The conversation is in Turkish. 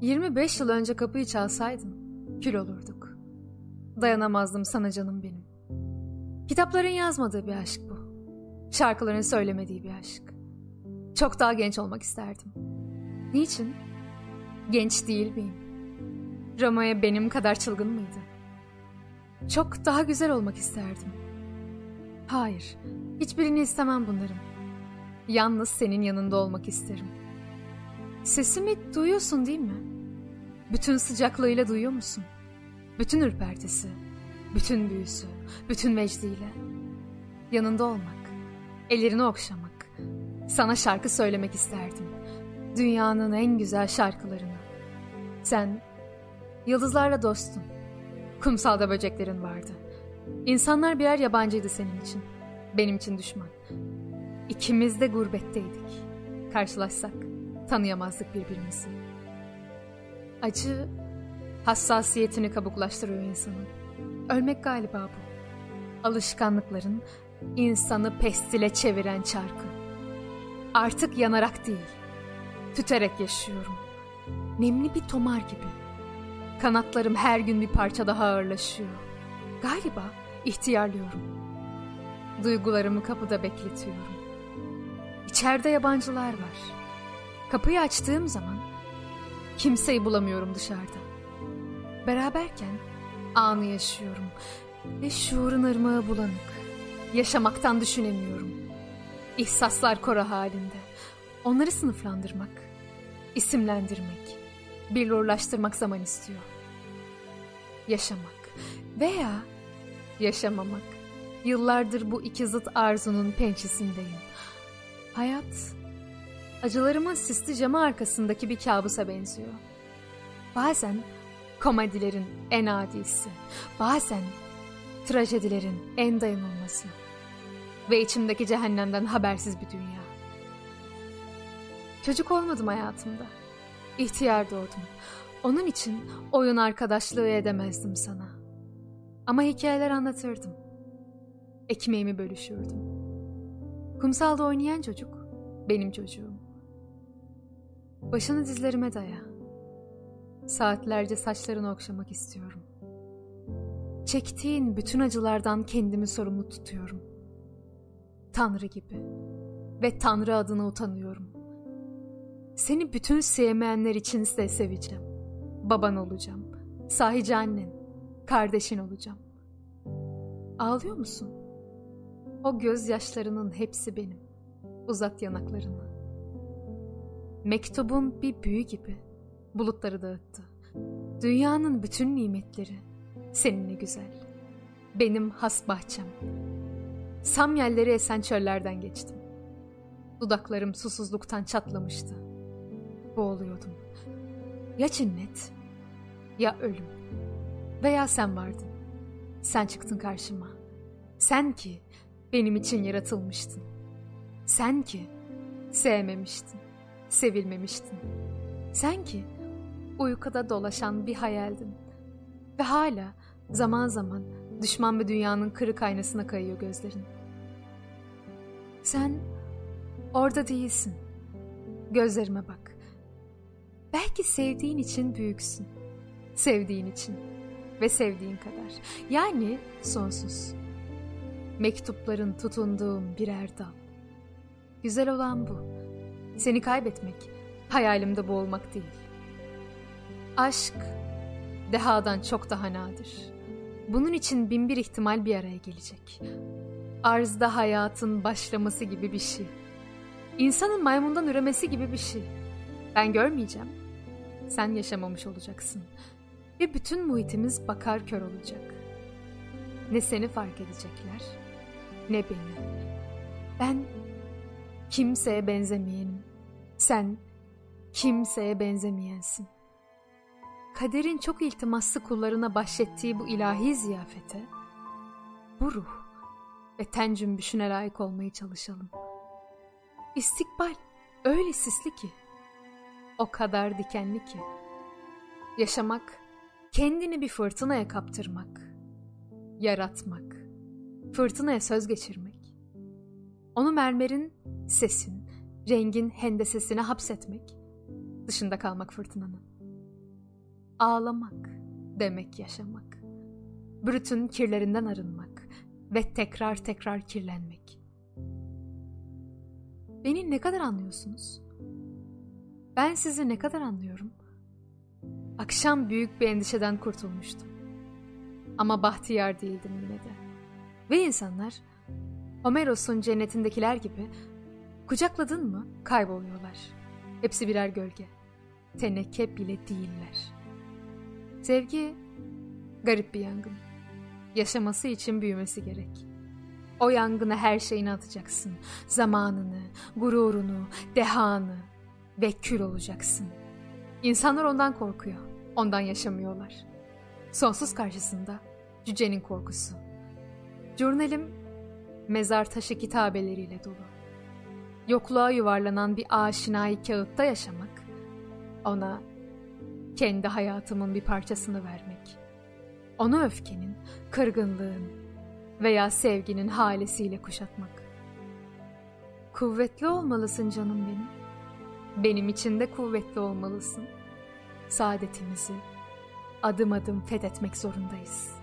25 yıl önce kapıyı çalsaydın kül olurduk. Dayanamazdım sana canım benim. Kitapların yazmadığı bir aşk bu. Şarkıların söylemediği bir aşk. Çok daha genç olmak isterdim. Niçin? Genç değil miyim? Roma'ya benim kadar çılgın mıydı? Çok daha güzel olmak isterdim. Hayır, hiçbirini istemem bunların. Yalnız senin yanında olmak isterim. Sesimi duyuyorsun değil mi? Bütün sıcaklığıyla duyuyor musun? Bütün ürpertisi, bütün büyüsü, bütün vecdiyle. Yanında olmak, ellerini okşamak, sana şarkı söylemek isterdim. Dünyanın en güzel şarkılarını. Sen yıldızlarla dostun. Kumsalda böceklerin vardı. İnsanlar birer yabancıydı senin için. Benim için düşman. İkimiz de gurbetteydik. Karşılaşsak tanıyamazdık birbirimizi. Acı hassasiyetini kabuklaştırıyor insanın. Ölmek galiba bu. Alışkanlıkların insanı pestile çeviren çarkı. Artık yanarak değil, tüterek yaşıyorum. Nemli bir tomar gibi. Kanatlarım her gün bir parça daha ağırlaşıyor. Galiba ihtiyarlıyorum. Duygularımı kapıda bekletiyorum. İçeride yabancılar var. Kapıyı açtığım zaman kimseyi bulamıyorum dışarıda. Beraberken anı yaşıyorum ve şuurun ırmağı bulanık. Yaşamaktan düşünemiyorum. İhsaslar kora halinde. Onları sınıflandırmak, isimlendirmek, billurlaştırmak zaman istiyor. Yaşamak veya yaşamamak. Yıllardır bu iki zıt arzunun pençesindeyim. Hayat, acılarımın sisli camı arkasındaki bir kabusa benziyor. Bazen komedilerin en adisi, bazen trajedilerin en dayanılması ve içimdeki cehennemden habersiz bir dünya. Çocuk olmadım hayatımda. İhtiyar doğdum. Onun için oyun arkadaşlığı edemezdim sana. Ama hikayeler anlatırdım. Ekmeğimi bölüşürdüm. Kumsalda oynayan çocuk benim çocuğum. Başını dizlerime daya. Saatlerce saçlarını okşamak istiyorum. Çektiğin bütün acılardan kendimi sorumlu tutuyorum. Tanrı gibi ve Tanrı adına utanıyorum. Seni bütün sevmeyenler için de seveceğim. Baban olacağım. Sahici annen, kardeşin olacağım. Ağlıyor musun? O gözyaşlarının hepsi benim. Uzat yanaklarını. Mektubun bir büyü gibi bulutları dağıttı. Dünyanın bütün nimetleri seninle güzel. Benim has bahçem. Samyelleri esen çöllerden geçtim. Dudaklarım susuzluktan çatlamıştı. Boğuluyordum. Ya cinnet, ya ölüm. Veya sen vardın. Sen çıktın karşıma. Sen ki benim için yaratılmıştın. Sen ki sevmemiştin, sevilmemiştin. Sen ki uykuda dolaşan bir hayaldin. Ve hala zaman zaman düşman bir dünyanın kırık aynasına kayıyor gözlerin. Sen orada değilsin. Gözlerime bak. Belki sevdiğin için büyüksün. Sevdiğin için ve sevdiğin kadar. Yani sonsuz. Mektupların tutunduğum birer dal. Güzel olan bu. Seni kaybetmek, hayalimde boğulmak değil. Aşk, dehadan çok daha nadir. Bunun için bin bir ihtimal bir araya gelecek. Arzda hayatın başlaması gibi bir şey. İnsanın maymundan üremesi gibi bir şey. Ben görmeyeceğim. Sen yaşamamış olacaksın. Ve bütün muhitimiz bakar kör olacak. Ne seni fark edecekler, ne beni. Ben kimseye benzemeyenim. Sen kimseye benzemeyensin. Kaderin çok iltimaslı kullarına bahşettiği bu ilahi ziyafete, bu ruh ve ten cümbüşüne layık olmaya çalışalım. İstikbal öyle sisli ki, o kadar dikenli ki. Yaşamak, kendini bir fırtınaya kaptırmak, yaratmak, fırtınaya söz geçirmek. Onu mermerin, sesin, rengin hendesesine hapsetmek, dışında kalmak fırtınanın. Ağlamak demek yaşamak. Brütün kirlerinden arınmak ve tekrar tekrar kirlenmek. Beni ne kadar anlıyorsunuz? Ben sizi ne kadar anlıyorum? Akşam büyük bir endişeden kurtulmuştum. Ama bahtiyar değildim yine de. Ve insanlar Homeros'un cennetindekiler gibi kucakladın mı kayboluyorlar. Hepsi birer gölge. Teneke bile değiller. Sevgi garip bir yangın. Yaşaması için büyümesi gerek. O yangına her şeyini atacaksın. Zamanını, gururunu, dehanı ve kül olacaksın. İnsanlar ondan korkuyor. Ondan yaşamıyorlar. Sonsuz karşısında cücenin korkusu. Jurnalim mezar taşı kitabeleriyle dolu. Yokluğa yuvarlanan bir aşinayı kağıtta yaşamak, ona kendi hayatımın bir parçasını vermek. Onu öfkenin, kırgınlığın veya sevginin halesiyle kuşatmak. Kuvvetli olmalısın canım benim. Benim için de kuvvetli olmalısın. Saadetimizi adım adım fethetmek zorundayız.''